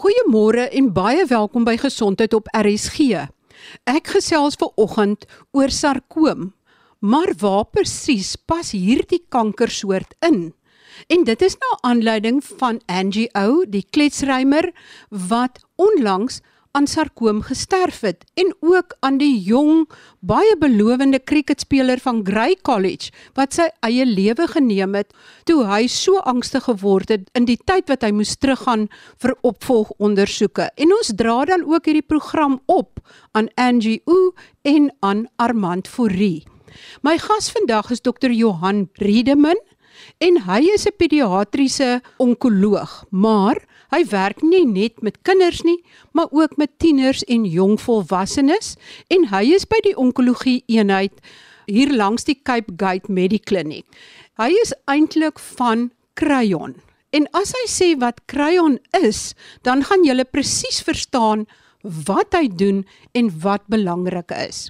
Goeiemôre en baie welkom by Gesondheid op RSG. Ek gesels ver oggend oor sarkoom. Maar waar presies pas hierdie kankersoort in? En dit is nou aanleiding van Angie O, die kletsrymer wat onlangs aan sarkoom gesterf het en ook aan die jong baie belowende kriketspeler van Grey College wat sy eie lewe geneem het toe hy so angstig geword het in die tyd wat hy moes teruggaan vir opvolgondersoeke. En ons dra dan ook hierdie program op aan Angie O en aan Armand Fourie. My gas vandag is dokter Johan Riedeman en hy is 'n pediatriese onkoloog maar Hy werk nie net met kinders nie, maar ook met tieners en jong volwassenes en hy is by die onkologie eenheid hier langs die Cape Gate Mediclinic. Hy is eintlik van Crayon. En as hy sê wat Crayon is, dan gaan jy presies verstaan wat hy doen en wat belangrik is.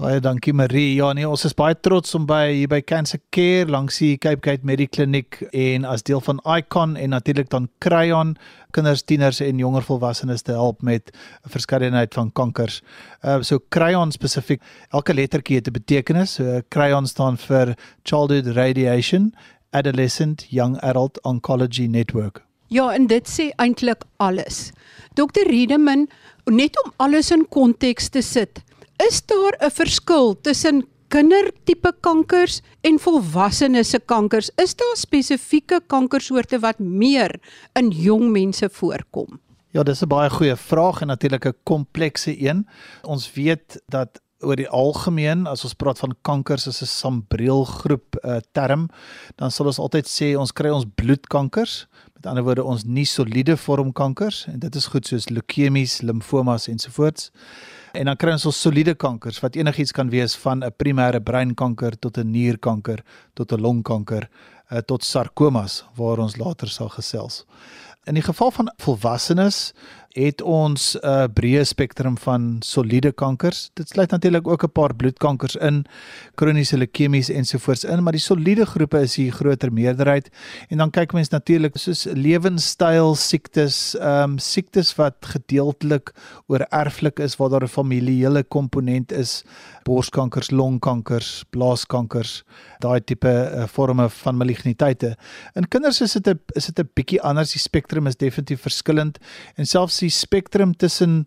Baie dankie Marie. Ja nee, ons is baie trots om by hier by Cancer Care langs die Cape Gate Mediclinic en as deel van Icon en natuurlik dan Crayon kinders, tieners en jonger volwassenes te help met 'n verskeidenheid van kankers. Uh so Crayon spesifiek, elke lettertjie het 'n betekenis. So Crayon staan vir Childhood Radiation Adolescent Young Adult Oncology Network. Ja, en dit sê eintlik alles. Dr. Riedeman, net om alles in konteks te sit. Is daar 'n verskil tussen kindertipe kankers en volwassenes se kankers? Is daar spesifieke kankersoorte wat meer in jong mense voorkom? Ja, dis 'n baie goeie vraag en natuurlik 'n komplekse een. Ons weet dat oor die algemeen as ons praat van kankers is 'n sambreelgroep uh, term, dan sal ons altyd sê ons kry ons bloedkankers, met ander woorde ons nie soliede vorm kankers en dit is goed soos leukemies, limfomas ensovoorts. En dan kry ons ons soliede kankers wat enigiets kan wees van 'n primêre breinkanker tot 'n nierkanker tot 'n longkanker uh, tot sarkomas waar ons later sal gesels. In die geval van volwassenes het ons 'n uh, breë spektrum van soliede kankers. Dit sluit natuurlik ook 'n paar bloedkankers in, kroniese leukemies ensovoorts in, maar die soliede groepe is die groter meerderheid. En dan kyk mens natuurlik soos lewenstyl siektes, ehm um, siektes wat gedeeltelik oor erflik is waar daar 'n familiele komponent is, borskankers, longkankers, blaaskankers, daai tipe uh, forme van maligniteite. In kinders is dit 'n is dit 'n bietjie anders. Die spektrum is definitief verskillend en selfs die spektrum tussen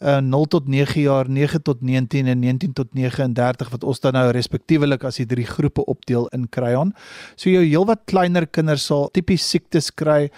uh, eh, 0 tot 9 jaar, 9 tot 19 en 19 tot 39 wat ons dan nou respektiewelik as die drie groepe opdeel in Crayon. So jou heelwat kleiner kinders sal tipies siektes kry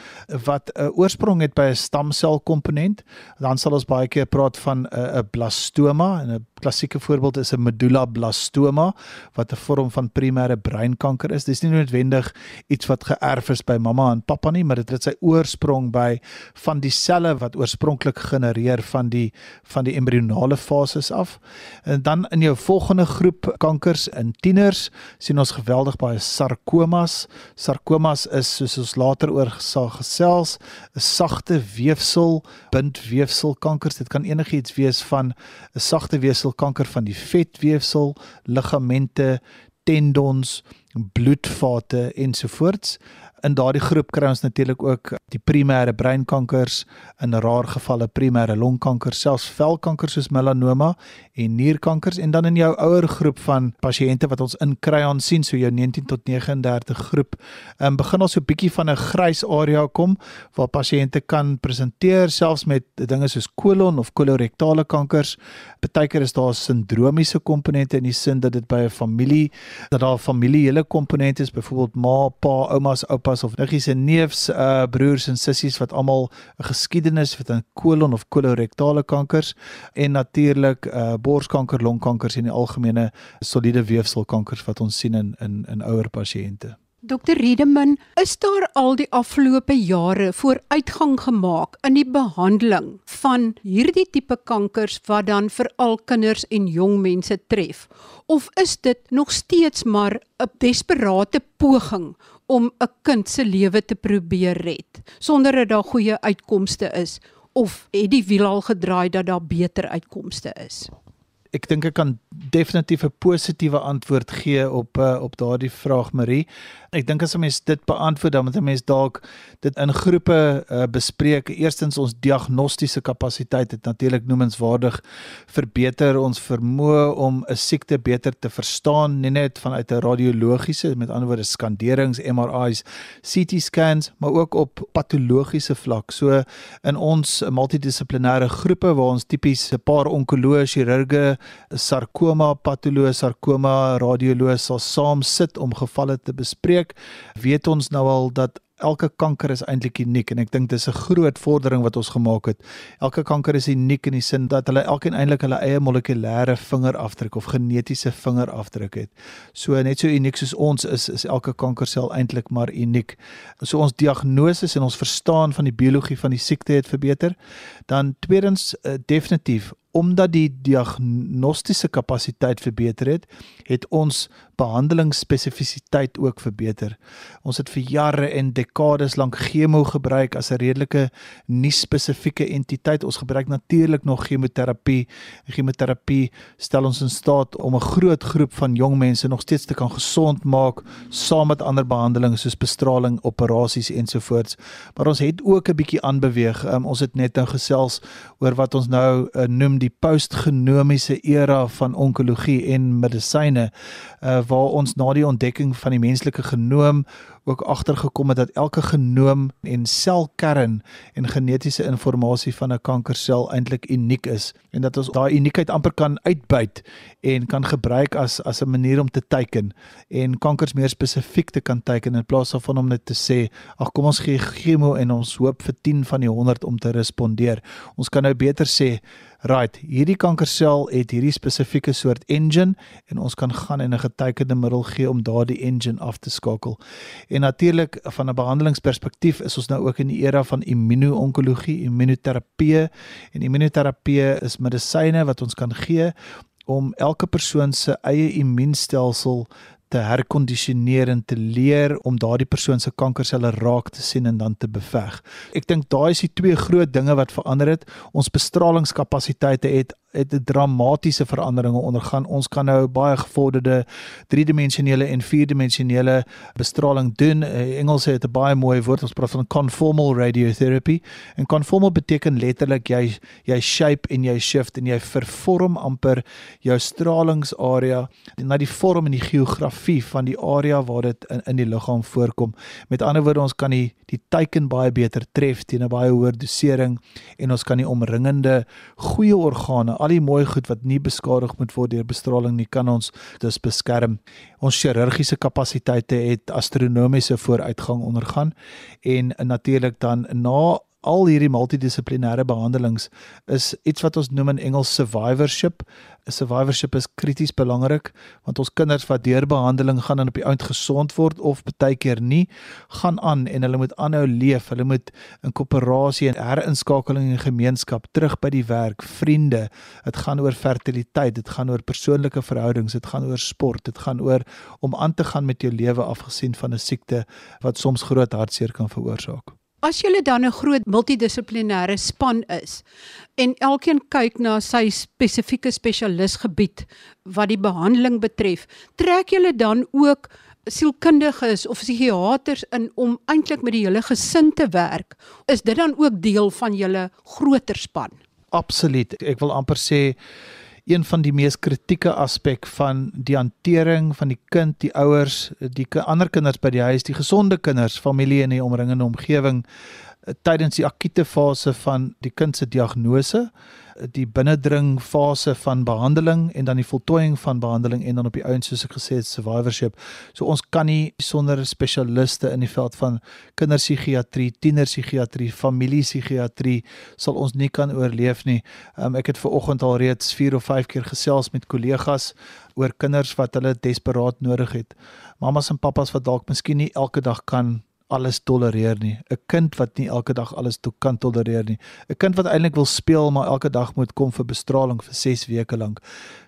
wat 'n uh, oorsprong het by 'n stamsel komponent. Dan sal ons baie keer praat van 'n uh, blastoma en 'n klassieke voorbeeld is 'n medullablastoma wat 'n vorm van primêre breinkanker is. Dis nie noodwendig iets wat geërf is by mamma en pappa nie, maar dit het sy oorsprong by van die selle wat oorspronklik genereer van die van die embrionale fases af. En dan in jou volgende groep kankers in tieners sien ons geweldig baie sarkomas. Sarkomas is soos ons later oor sal gesels, 'n sagte weefsel, bindweefsel kankers. Dit kan enigiets wees van 'n sagte weefsel weefselkanker van die vetweefsel, ligamente, tendons, bloedvate ensovoorts. In daardie groep kry ons natuurlik ook die primêre breinkankers, in rare gevalle primêre longkanker, selfs velkanker soos melanoma en nierkankers en dan in jou ouer groep van pasiënte wat ons in kry aan sien so jou 19 tot 39 groep, um, begin ons so 'n bietjie van 'n grys area kom waar pasiënte kan presenteer selfs met dinge soos kolon of kolorektale kankers. Partykeer is daar sindromiese komponente in die sin dat dit by 'n familie dat daar familiele komponent is, byvoorbeeld ma, pa, oumas, oupa oupas of niggies en neefs, uh broers en sissies wat almal 'n geskiedenis het aan kolon of kolorektale kankers en natuurlik uh borskanker, longkankers en die algemene soliede weefselkankers wat ons sien in in in ouer pasiënte. Dr Riedeman, is daar al die afgelope jare vooruitgang gemaak in die behandeling van hierdie tipe kankers wat dan veral kinders en jong mense tref? Of is dit nog steeds maar 'n desperate poging om 'n kind se lewe te probeer red sonder dat daar goeie uitkomste is of het die wiel al gedraai dat daar beter uitkomste is? Ek dink ek kan definitief 'n positiewe antwoord gee op uh, op daardie vraag Marie. Ek dink as 'n mens dit beantwoord dan moet 'n mens dalk dit in groepe uh, bespreek. Eerstens ons diagnostiese kapasiteit het natuurlik noemenswaardig verbeter ons vermoë om 'n siekte beter te verstaan, nie net vanuit 'n radiologiese, met ander woorde skanderings, MRI's, CT scans, maar ook op patologiese vlak. So in ons multidissiplinêre groepe waar ons tipies 'n paar onkoloë, chirurge, sarkoma patoloog, sarkoma radioloog sal saam sit om gevalle te bespreek, weet ons nou al dat elke kanker is eintlik uniek en ek dink dis 'n groot vordering wat ons gemaak het. Elke kanker is uniek in die sin dat hulle elkeen eintlik hulle eie molekulêre vingerafdruk of genetiese vingerafdruk het. So net so uniek soos ons is, is elke kankersel eintlik maar uniek. So ons diagnose en ons verstaan van die biologie van die siekte het verbeter. Dan tweedens uh, definitief omdat die diagnostiese kapasiteit verbeter het, het ons behandelingsspesifisiteit ook verbeter. Ons het vir jare en dekades lank chemo gebruik as 'n redelike nie spesifieke entiteit. Ons gebruik natuurlik nog chemoterapie. Chemoterapie stel ons in staat om 'n groot groep van jong mense nog steeds te kan gesond maak saam met ander behandelings soos bestraling, operasies ensovoorts. Maar ons het ook 'n bietjie aanbeweeg. Um, ons het net nou gesels oor wat ons nou uh, noem die postgenomiese era van onkologie en medisyne uh, waar ons na die ontdekking van die menslike genoom ook agtergekom het dat elke genoom en selkern en genetiese inligting van 'n kankersel eintlik uniek is en dat ons daai uniekheid amper kan uitbuit en kan gebruik as as 'n manier om te teiken en kankers meer spesifiek te kan teiken in plaas van om net te sê ag kom ons gee chemo en ons hoop vir 10 van die 100 om te respondeer. Ons kan nou beter sê Right, hierdie kankersel het hierdie spesifieke soort engine en ons kan gaan en 'n getekende middel gee om daardie engine af te skakel. En natuurlik van 'n behandelingsperspektief is ons nou ook in die era van immuno-onkologie, immunoterapie en immunoterapie is medisyne wat ons kan gee om elke persoon se eie immuunstelsel te herkondisioneer en te leer om daardie persoon se kankerselle raak te sien en dan te beveg. Ek dink daai is die twee groot dinge wat verander het. Ons bestralingskapasiteite het het 'n dramatiese veranderinge ondergaan. Ons kan nou baie gevorderde driedimensionele en vierdimensionele bestraling doen. Uh, Engels het 'n baie mooi woord, ons praat van conformal radiotherapy. En conformal beteken letterlik jy jy shape en jy shift en jy vervorm amper jou stralingsarea na die vorm en die geografie van die area waar dit in in die liggaam voorkom. Met ander woorde, ons kan die die teiken baie beter tref teen 'n baie hoër dosering en ons kan die omringende goeie organe al die mooi goed wat nie beskadig moet word deur bestraling nie kan ons dus beskerm. Ons chirurgiese kapasiteite het astronomiese vooruitgang ondergaan en natuurlik dan na al hierdie multidissiplinêre behandelings is iets wat ons noem in Engels survivorship. 'n Survivorship is krities belangrik want ons kinders wat deur behandeling gaan en op die oud gesond word of baie keer nie, gaan aan en hulle moet aanhou leef. Hulle moet in koöperasie en herinskakeling in gemeenskap terug by die werk, vriende. Dit gaan oor fertiliteit, dit gaan oor persoonlike verhoudings, dit gaan oor sport, dit gaan oor om aan te gaan met jou lewe afgesien van 'n siekte wat soms groot hartseer kan veroorsaak. As jy dan 'n groot multidissiplinêre span is en elkeen kyk na sy spesifieke spesialisgebied wat die behandeling betref, trek julle dan ook sielkundiges of psigiaters in om eintlik met die hele gesin te werk? Is dit dan ook deel van julle groter span? Absoluut. Ek wil amper sê een van die mees kritieke aspek van die hantering van die kind, die ouers, die ander kinders by die huis, die gesonde kinders, familie en die omringende omgewing tydens die akute fase van die kind se diagnose die binnendring fase van behandeling en dan die voltooiing van behandeling en dan op die ouens soos ek gesê het survivorship. So ons kan nie sonder spesialiste in die veld van kinderpsigiatrie, tienerpsigiatrie, familiepsigiatrie sal ons nie kan oorleef nie. Um, ek het ver oggend al reeds 4 of 5 keer gesels met kollegas oor kinders wat hulle desperaat nodig het. Mamas en pappas wat dalk miskien nie elke dag kan alles tolereer nie. 'n Kind wat nie elke dag alles to kan tolereer nie. 'n Kind wat eintlik wil speel maar elke dag moet kom vir bestraling vir 6 weke lank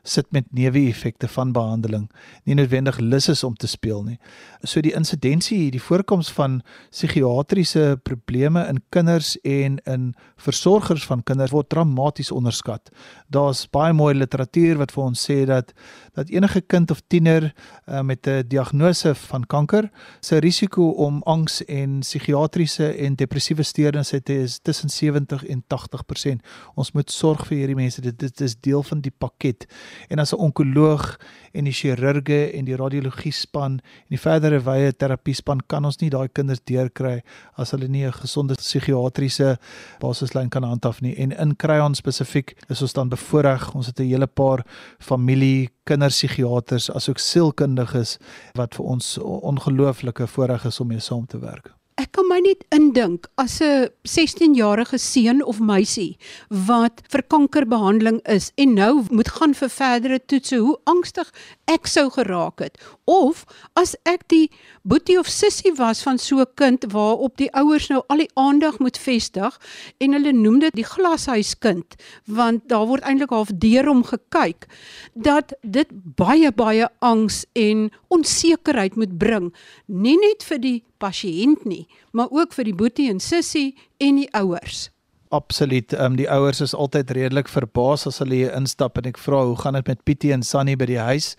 sit met neeweffekte van behandeling. Nie noodwendig lus is om te speel nie. So die insidensie, die voorkoms van psigiatriese probleme in kinders en in versorgers van kinders word dramaties onderskat. Daar's baie mooi literatuur wat vir ons sê dat dat enige kind of tiener uh, met 'n diagnose van kanker se risiko om angs en psigiatriese en depressiewe steurings het is tussen 70 en 80%. Ons moet sorg vir hierdie mense. Dit, dit is deel van die pakket. En as 'n onkoloog en die chirurge en die radiologie span en die verdere wye terapie span kan ons nie daai kinders deurkry as hulle nie 'n gesonde psigiatriese basislyn kan handhaaf nie. En in Cryon spesifiek is ons dan bevoorreg. Ons het 'n hele paar familie kinderpsigiaters asook sielkundiges wat vir ons ongelooflike voorreg is om mee saam te werk. Ek kan my net indink as 'n 16-jarige seun of meisie wat vir kankerbehandeling is en nou moet gaan vir verdere toetse, hoe angstig ek sou geraak het. Of as ek die boetie of sussie was van so 'n kind waarop die ouers nou al die aandag moet vestig en hulle noem dit die glashuiskind want daar word eintlik half deur hom gekyk dat dit baie baie angs en onsekerheid moet bring nie net vir die pasiënt nie maar ook vir die boetie en sussie en die ouers Absoluut. Ehm um, die ouers is altyd redelik verbaas as hulle hier instap en ek vra hoe gaan dit met Pietie en Sunny by die huis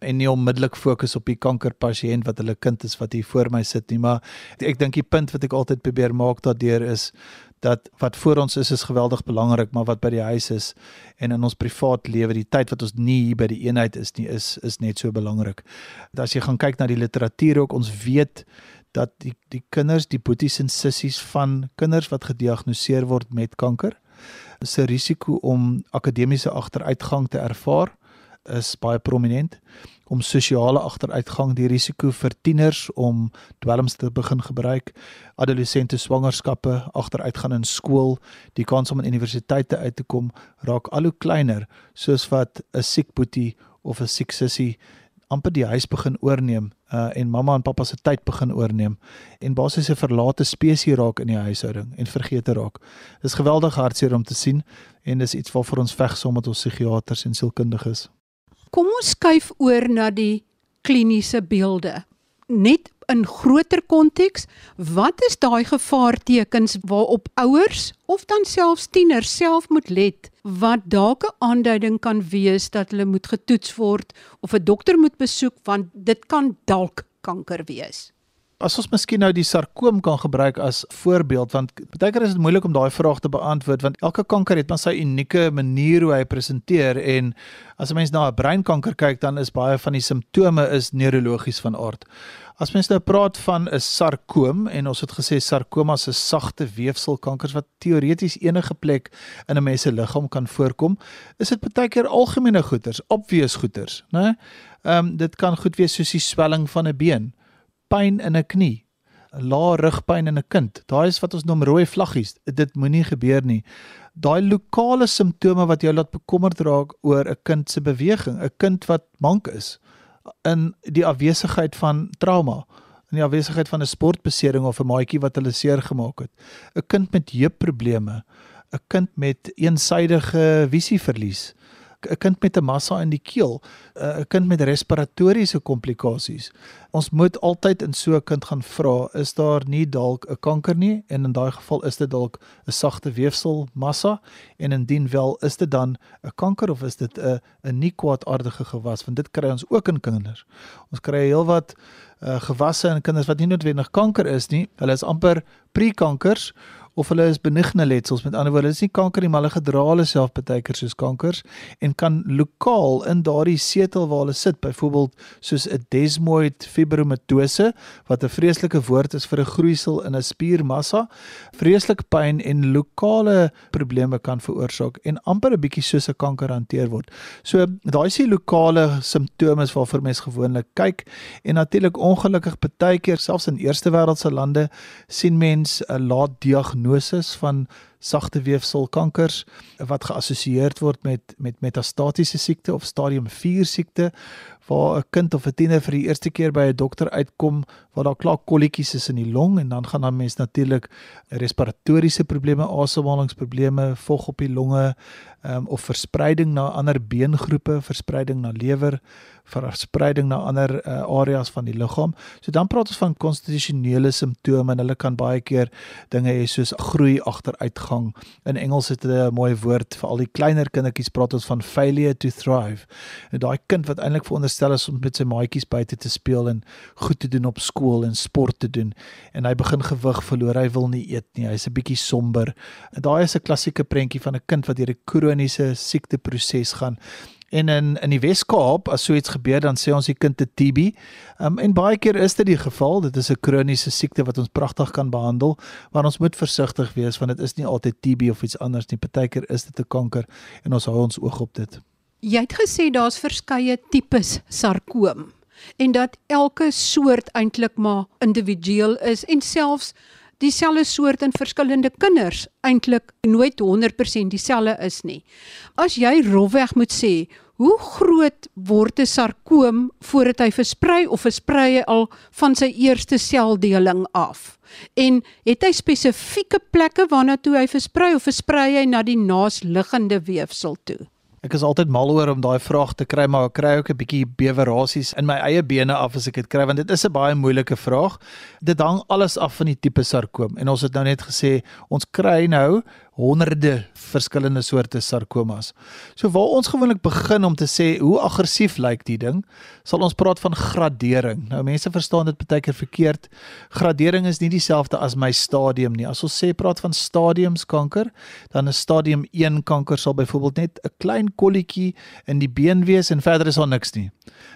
en nie onmiddellik fokus op die kankerpasiënt wat hulle kind is wat hier voor my sit nie, maar ek dink die punt wat ek altyd probeer maak daardeur is dat wat voor ons is is geweldig belangrik, maar wat by die huis is en in ons privaat lewe, die tyd wat ons nie hier by die eenheid is nie, is is net so belangrik. As jy gaan kyk na die literatuur ook, ons weet dat die die kinders, die boeties en sissies van kinders wat gediagnoseer word met kanker, se risiko om akademiese agteruitgang te ervaar is baie prominent. Om sosiale agteruitgang die risiko vir tieners om dwelms te begin gebruik adolessente swangerskappe agteruitgaan in skool die kans om in universiteite uit te kom raak al hoe kleiner soos wat 'n siek boetie of 'n siek sussie amper die huis begin oorneem uh, en mamma en pappa se tyd begin oorneem en basies 'n verlate spesies raak in die huishouding en vergeete raak. Dis geweldig hartseer om te sien en dis iets waarvoor ons veg saam met ons psigiaters en sielkundiges. Kom ons skuif oor na die kliniese beelde. Net in groter konteks, wat is daai gevaartekens waarop ouers of dan selfs tieners self moet let wat dalk 'n aanduiding kan wees dat hulle moet getoets word of 'n dokter moet besoek want dit kan dalk kanker wees? As ons miskien nou die sarkoom kan gebruik as voorbeeld want baie keer is dit moeilik om daai vraag te beantwoord want elke kanker het maar sy unieke manier hoe hy presenteer en as 'n mens na 'n breinkanker kyk dan is baie van die simptome is neurologies van aard. As mens nou praat van 'n sarkoom en ons het gesê sarkomas is sagte weefselkankers wat teoreties enige plek in 'n mens se liggaam kan voorkom, is dit baie keer algemene goeters, obvious goeters, né? Ehm um, dit kan goed wees soos die swelling van 'n been, pyn in 'n knie, lae rugpyn in 'n kind. Daai is wat ons noem rooi vlaggies. Dit moenie gebeur nie. Daai lokale simptome wat jou laat bekommerd raak oor 'n kind se beweging, 'n kind wat mank is in die afwesigheid van trauma, in die afwesigheid van 'n sportbesering of 'n maatjie wat hulle seer gemaak het. 'n Kind met heupprobleme, 'n kind met eensydige visieverlies, 'n kind met 'n massa in die keel, 'n kind met respiratoriese komplikasies. Ons moet altyd in so 'n kind gaan vra, is daar nie dalk 'n kanker nie en in daai geval is dit dalk 'n sagte weefselmassa en indien wel, is dit dan 'n kanker of is dit 'n 'n nie kwaadaardige gewas want dit kry ons ook in kinders. Ons kry heelwat uh, gewasse in kinders wat nie noodwendig kanker is nie. Hulle is amper pre-kankers of hulle is benigne letsels. Met ander woorde is nie kanker nie maar hulle gedra hulle self baie keer soos kankers en kan lokaal in daardie setel waar hulle sit byvoorbeeld soos 'n desmoid fibromatose wat 'n vreeslike woord is vir 'n groeisel in 'n spiermassa vreeslik pyn en lokale probleme kan veroorsaak en amper 'n bietjie soos 'n kanker hanteer word. So daai is die lokale simptome waarvoor mense gewoonlik kyk en natuurlik ongelukkig baie keer selfs in eerste wêreldse lande sien mense 'n laat diagnose diagnoses van sagte weefselkankers wat geassosieer word met met metastatiese siekte of stadium 4 siekte waar 'n kind of 'n tiener vir die eerste keer by 'n dokter uitkom waar daar klaar kolletjies is in die long en dan gaan dan mens natuurlik respiratoriese probleme, asemhalingsprobleme, vog op die longe um, of verspreiding na ander beengroepe, verspreiding na lewer, verspreiding na ander uh, areas van die liggaam. So dan praat ons van konstitusionele simptome en hulle kan baie keer dinge hê soos groei agteruitgang. In Engels het hulle 'n mooi woord vir al die kleiner kindertjies praat ons van failure to thrive. En daai kind wat eintlik veronderstel is om met sy maatjies buite te speel en goed te doen op skool en sport te doen en hy begin gewig verloor, hy wil nie eet nie, hy's 'n bietjie somber. Daai is 'n klassieke prentjie van 'n kind wat deur 'n kroniese siekteproses gaan En in in die Wes-Kaap as so iets gebeur dan sê ons die kind te TB. Um, en baie keer is dit die geval. Dit is 'n kroniese siekte wat ons pragtig kan behandel, maar ons moet versigtig wees want dit is nie altyd TB of iets anders nie. Partykeer is dit 'n kanker en ons hou ons oog op dit. Jy het gesê daar's verskeie tipes sarkoom en dat elke soort eintlik maar individueel is en selfs dieselfde soort in verskillende kinders eintlik nooit 100% dieselfde is nie. As jy rofweg moet sê, Hoe groot word 'n sarkoom voordat hy versprei of versprei al van sy eerste seldeling af? En het hy spesifieke plekke waarna toe hy versprei of versprei hy na die naasliggende weefsel toe? Ek is altyd mal oor om daai vraag te kry, maar ek kry ook 'n bietjie bewerasies in my eie bene af as ek dit kry want dit is 'n baie moeilike vraag. Dit hang alles af van die tipe sarkoom en ons het nou net gesê ons kry nou honderde verskillende soorte sarkomas. So waar ons gewoonlik begin om te sê hoe aggressief lyk die ding, sal ons praat van gradering. Nou mense verstaan dit baie keer verkeerd. Gradering is nie dieselfde as my stadium nie. As ons sê praat van stadiumskanker, dan 'n stadium 1 kanker sal byvoorbeeld net 'n klein kolletjie in die been wees en verder is daar niks nie.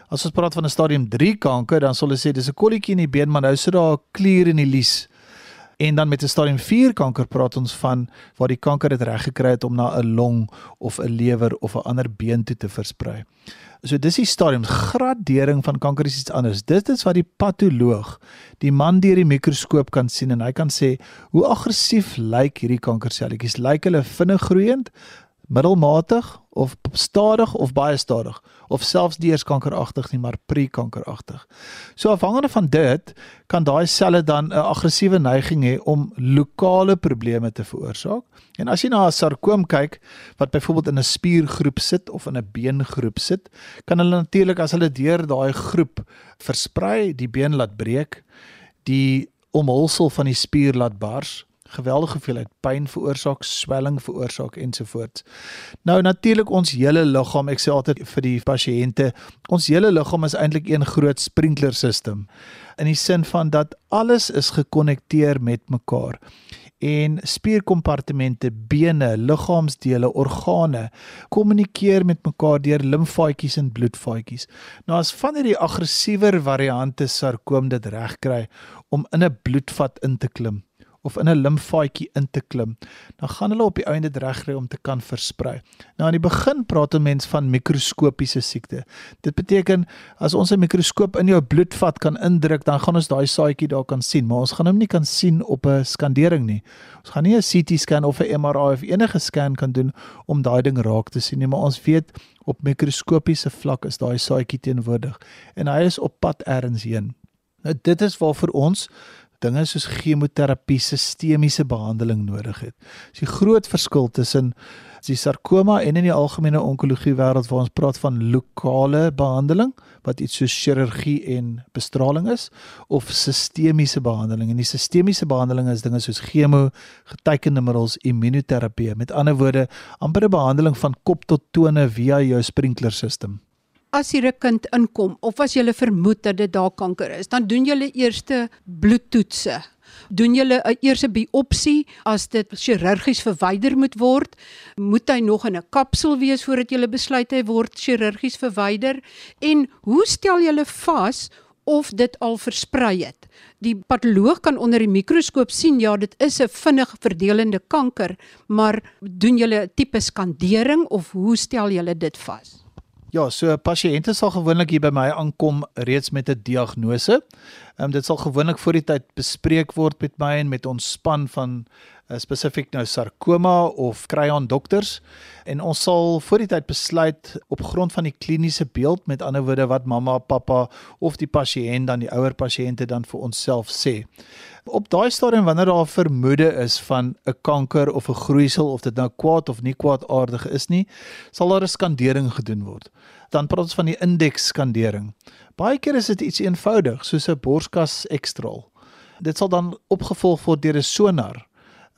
As ons praat van 'n stadium 3 kanker, dan sal hulle sê dis 'n kolletjie in die been, maar nou sit daar 'n klier in die lies. En dan met 'n stadium 4 kanker praat ons van waar die kanker dit reg gekry het om na 'n long of 'n lewer of 'n ander been toe te versprei. So dis die stadium gradering van kanker is iets anders. Dit is wat die patoloog, die man deur die mikroskoop kan sien en hy kan sê hoe aggressief lyk hierdie kankerselletjies? Lyk hulle vinnig groeiend? Middelmatig of stadig of baie stadig of selfs nie eers kankeragtig nie maar pre-kankeragtig. So afhangende van dit kan daai selle dan 'n aggressiewe neiging hê om lokale probleme te veroorsaak. En as jy na 'n sarkoom kyk wat byvoorbeeld in 'n spiergroep sit of in 'n beengroep sit, kan hulle natuurlik as hulle deur daai groep versprei, die been laat breek, die omhulsel van die spier laat bars geweldige hoeveelheid pyn veroorsaak, swelling veroorsaak ensovoorts. Nou natuurlik ons hele liggaam, ek sê altyd vir die pasiënte, ons hele liggaam is eintlik een groot sprinkler stelsel in die sin van dat alles is gekonnekteer met mekaar en spierkompartemente, bene, liggaamsdele, organe kommunikeer met mekaar deur limfaatjies en bloedvaatjies. Nou as van hierdie aggressiewer variante sarkoom dit reg kry om in 'n bloedvat in te klim of in 'n limfaatjie in te klim, dan gaan hulle op die einde regkry om te kan versprei. Nou aan die begin praat 'n mens van mikroskopiese siekte. Dit beteken as ons 'n mikroskoop in jou bloedvat kan indruk, dan gaan ons daai saadjie daar kan sien, maar ons gaan hom nie kan sien op 'n skandering nie. Ons gaan nie 'n CT scan of 'n MRI of enige scan kan doen om daai ding raak te sien nie, maar ons weet op mikroskopiese vlak is daai saadjie teenwoordig en hy is op pad ergens heen. Nou dit is waarvoor ons dinge soos chemoterapie, sistemiese behandeling nodig het. Dis die groot verskil tussen die sarkoma en in die algemene onkologie wêreld waar ons praat van lokale behandeling wat iets soos chirurgie en bestraling is of sistemiese behandeling. En die sistemiese behandeling is dinge soos chemo, getekende middels, immunoterapie. Met ander woorde, amper 'n behandeling van kop tot tone via jou sprinklerstelsel as hier 'n kind inkom of as jy vermoed dat dit daar kanker is, dan doen jy eerste bloedtoetse. Doen jy 'n eerste biopsie as dit chirurgies verwyder moet word? Moet hy nog in 'n kapsel wees voordat jy besluit hy word chirurgies verwyder? En hoe stel jy vas of dit al versprei het? Die patoloog kan onder die mikroskoop sien ja, dit is 'n vinnig verdelende kanker, maar doen jy 'n tipe skandering of hoe stel jy dit vas? Ja, so pasiënte sal gewoonlik hier by my aankom reeds met 'n diagnose. Ehm um, dit sal gewoonlik voor die tyd bespreek word met my en met ons span van spesifiek nou sarkoma of kry aan dokters en ons sal voor die tyd besluit op grond van die kliniese beeld met ander woorde wat mamma, pappa of die pasiënt dan die ouer pasiënte dan vir onsself sê. Op daai stadium wanneer daar vermoede is van 'n kanker of 'n groeisel of dit nou kwaad of nie kwaadaardig is nie, sal daar 'n skandering gedoen word. Dan praat ons van die indeks skandering. Baie keer is dit iets eenvoudig soos 'n borskas ekstraal. Dit sal dan opgevolg word deur 'n sonar.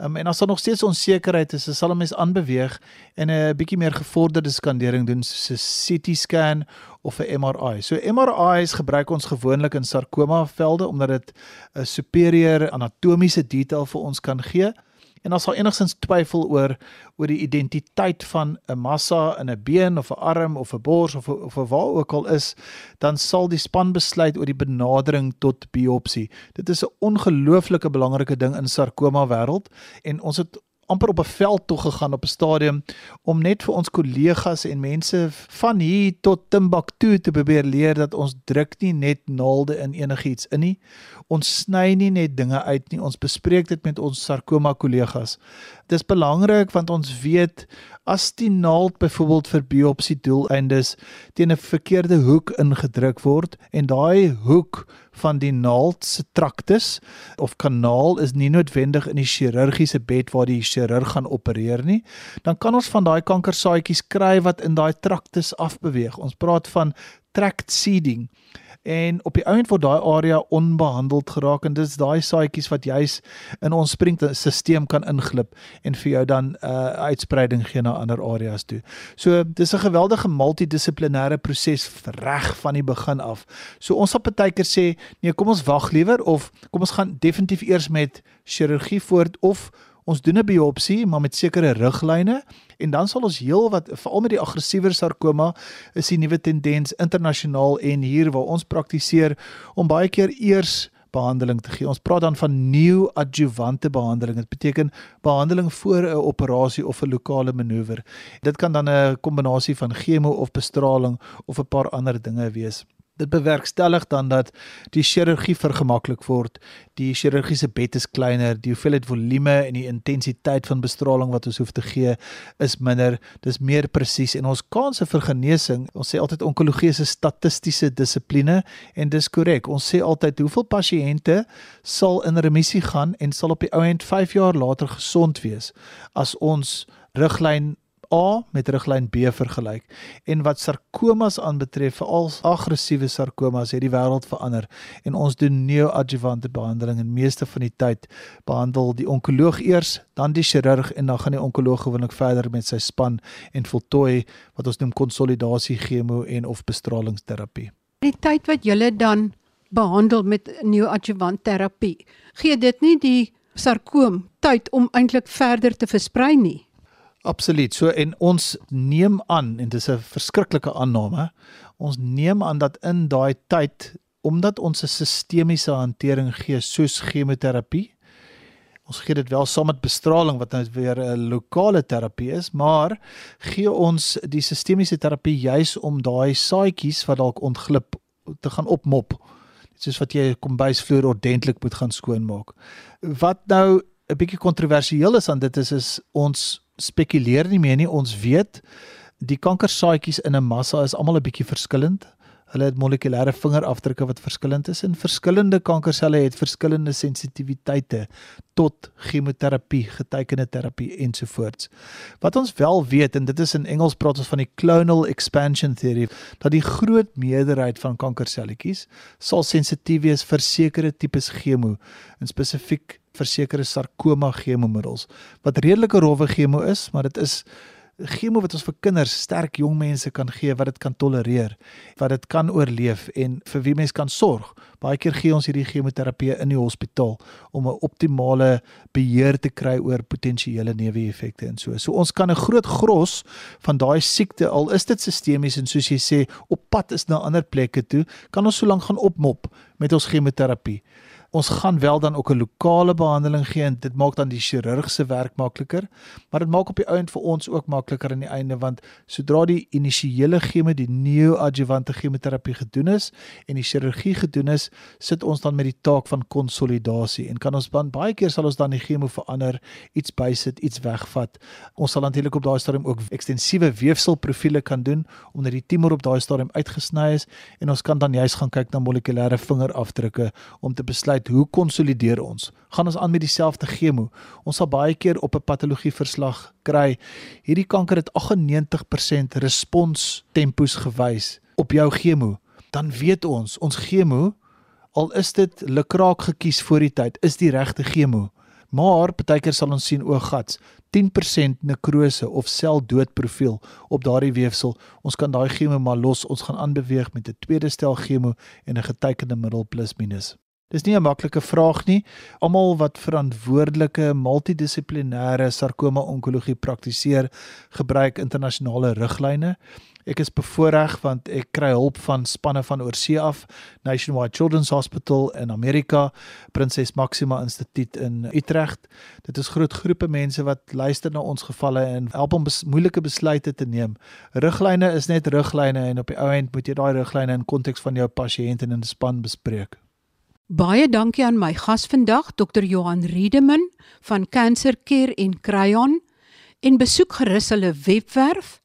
Um, en as daar nog steeds onsekerheid is, sal 'n mens aanbeweeg en 'n bietjie meer gevorderde skandering doen soos 'n CT scan of 'n MRI. So MRI's gebruik ons gewoonlik in sarkoma velde omdat dit 'n superieur anatomiese detail vir ons kan gee. En as daar enigstens twyfel oor oor die identiteit van 'n massa in 'n been of 'n arm of 'n bors of of waar ook al is, dan sal die span besluit oor die benadering tot biopsie. Dit is 'n ongelooflike belangrike ding in sarkoma wêreld en ons het amper op 'n veld toe gegaan op 'n stadium om net vir ons kollegas en mense van hier tot Timbuktu te probeer leer dat ons druk nie net naalde in enigiets in nie. Ons sny nie net dinge uit nie. Ons bespreek dit met ons sarkoma kollegas. Dis belangrik want ons weet as die naald byvoorbeeld vir biopsie doeleindes teen 'n verkeerde hoek ingedruk word en daai hoek van die naald se traktus of kanaal is nie noodwendig in die chirurgiese bed waar die chirurg gaan opereer nie, dan kan ons van daai kankersaadjies kry wat in daai traktus afbeweeg. Ons praat van tract seeding en op die ount word daai area onbehandeld geraak en dis daai saadjies wat juis in ons sprinkstelsel kan inglip en vir jou dan 'n uh, uitspreiding gee na ander areas toe. So dis 'n geweldige multidissiplinêre proses reg van die begin af. So ons sal partykeer sê, nee, kom ons wag liewer of kom ons gaan definitief eers met chirurgie voort of ons doen 'n biopsie maar met sekere riglyne en dan sal ons heel wat veral met die aggressiewer sarkoma is die nuwe tendens internasionaal en hier waar ons praktiseer om baie keer eers behandeling te gee. Ons praat dan van neoadjuvante behandeling. Dit beteken behandeling voor 'n operasie of 'n lokale manoeuvre. Dit kan dan 'n kombinasie van chemo of bestraling of 'n paar ander dinge wees. Dit bewerkstellig dan dat die chirurgie vergemaklik word. Die chirurgiese bed is kleiner, die hoeveelheid volume en die intensiteit van bestraling wat ons hoef te gee is minder. Dis meer presies en ons kanse vir genesing, ons sê altyd onkologie is 'n statistiese dissipline en dis korrek. Ons sê altyd hoeveel pasiënte sal in remissie gaan en sal op die ou end 5 jaar later gesond wees as ons riglyn A met riglyn B vergelyk. En wat sarkomas aanbetref, veral aggressiewe sarkomas, het die wêreld verander en ons doen neoadjuvante behandeling en meeste van die tyd behandel die onkoloog eers, dan die chirurg en dan gaan die onkoloog gewoonlik verder met sy span en voltooi wat ons noem konsolidasie chemo en of bestralingsterapie. Die tyd wat jy dan behandel met neoadjuvant terapie, gee dit nie die sarkoom tyd om eintlik verder te versprei nie. Absoluut. So en ons neem aan en dis 'n verskriklike aanname. Ons neem aan dat in daai tyd omdat ons 'n sistemiese hantering gee soos chemoterapie. Ons gee dit wel saam met bestraling wat nou weer 'n lokale terapie is, maar gee ons die sistemiese terapie juis om daai saadjies wat dalk ontglip te gaan opmop. Dit soos wat jy kombuisvloer ordentlik moet gaan skoonmaak. Wat nou 'n bietjie kontroversieel is aan dit is is ons spekuleer nie meer nie. Ons weet die kankersaadjies in 'n massa is almal 'n bietjie verskillend. Hulle het molekulêre vingerafdrukke wat verskillend is en verskillende kankerselle het verskillende sensitiwiteite tot chemoterapie, getekende terapie ensovoorts. Wat ons wel weet en dit is in Engels praat ons van die clonal expansion theory dat die groot meerderheid van kankerselletjies sal sensitief wees vir sekere tipes chemo en spesifiek vir sekere sarkoma chemomiddels wat redelike rowwe chemo is, maar dit is chemo wat ons vir kinders, sterk jong mense kan gee wat dit kan tolereer, wat dit kan oorleef en vir wie mens kan sorg. Baie keer gee ons hierdie chemoterapie in die hospitaal om 'n optimale beheer te kry oor potensiële neeweffekte en so. So ons kan 'n groot gros van daai siekte al is dit sistemies en soos jy sê op pad is na ander plekke toe, kan ons so lank gaan opmop met ons chemoterapie. Ons gaan wel dan ook 'n lokale behandeling gee en dit maak dan die chirurg se werk makliker, maar dit maak op die ouend vir ons ook makliker aan die einde want sodra die initiële chemo, die neoadjuvante chemoterapie gedoen is en die chirurgie gedoen is, sit ons dan met die taak van konsolidasie en kan ons dan baie keer sal ons dan die chemo verander, iets bysit, iets wegvat. Ons sal natuurlik op daai stadium ook ekstensiewe weefselprofiele kan doen omdat die tumor op daai stadium uitgesny is en ons kan dan juist gaan kyk na molekulêre vingerafdrukke om te besluit besluit hoe konsolideer ons? Gaan ons aan met dieselfde chemo? Ons sal baie keer op 'n patologie verslag kry hierdie kanker het 98% respons tempos gewys op jou chemo. Dan weet ons, ons chemo al is dit lekraak gekies voor die tyd, is die regte chemo. Maar partykeer sal ons sien o gats 10% nekrose of seldoodprofiel op daardie weefsel. Ons kan daai chemo maar los. Ons gaan aanbeweeg met 'n tweede stel chemo en 'n getekende middel plus minus. Dis nie 'n maklike vraag nie. Almal wat verantwoordelike multidissiplinêre sarkoma onkologie praktiseer, gebruik internasionale riglyne. Ek is bevoordeel want ek kry hulp van spanne van oorsee af, Nationwide Children's Hospital in Amerika, Prinses Maxima Instituut in Utrecht. Dit is groot groepe mense wat luister na ons gevalle en help om bes moeilike besluite te neem. Riglyne is net riglyne en op die ou end moet jy daai riglyne in konteks van jou pasiënt en in span bespreek. Baie dankie aan my gas vandag, Dr. Johan Riedeman van Cancer Care en Cryon en besoek gerus hulle webwerf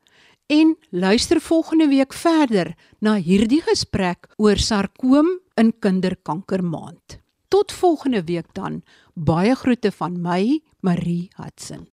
en luister volgende week verder na hierdie gesprek oor sarkoom in kinderkanker maand. Tot volgende week dan. Baie groete van my, Marie Hudson.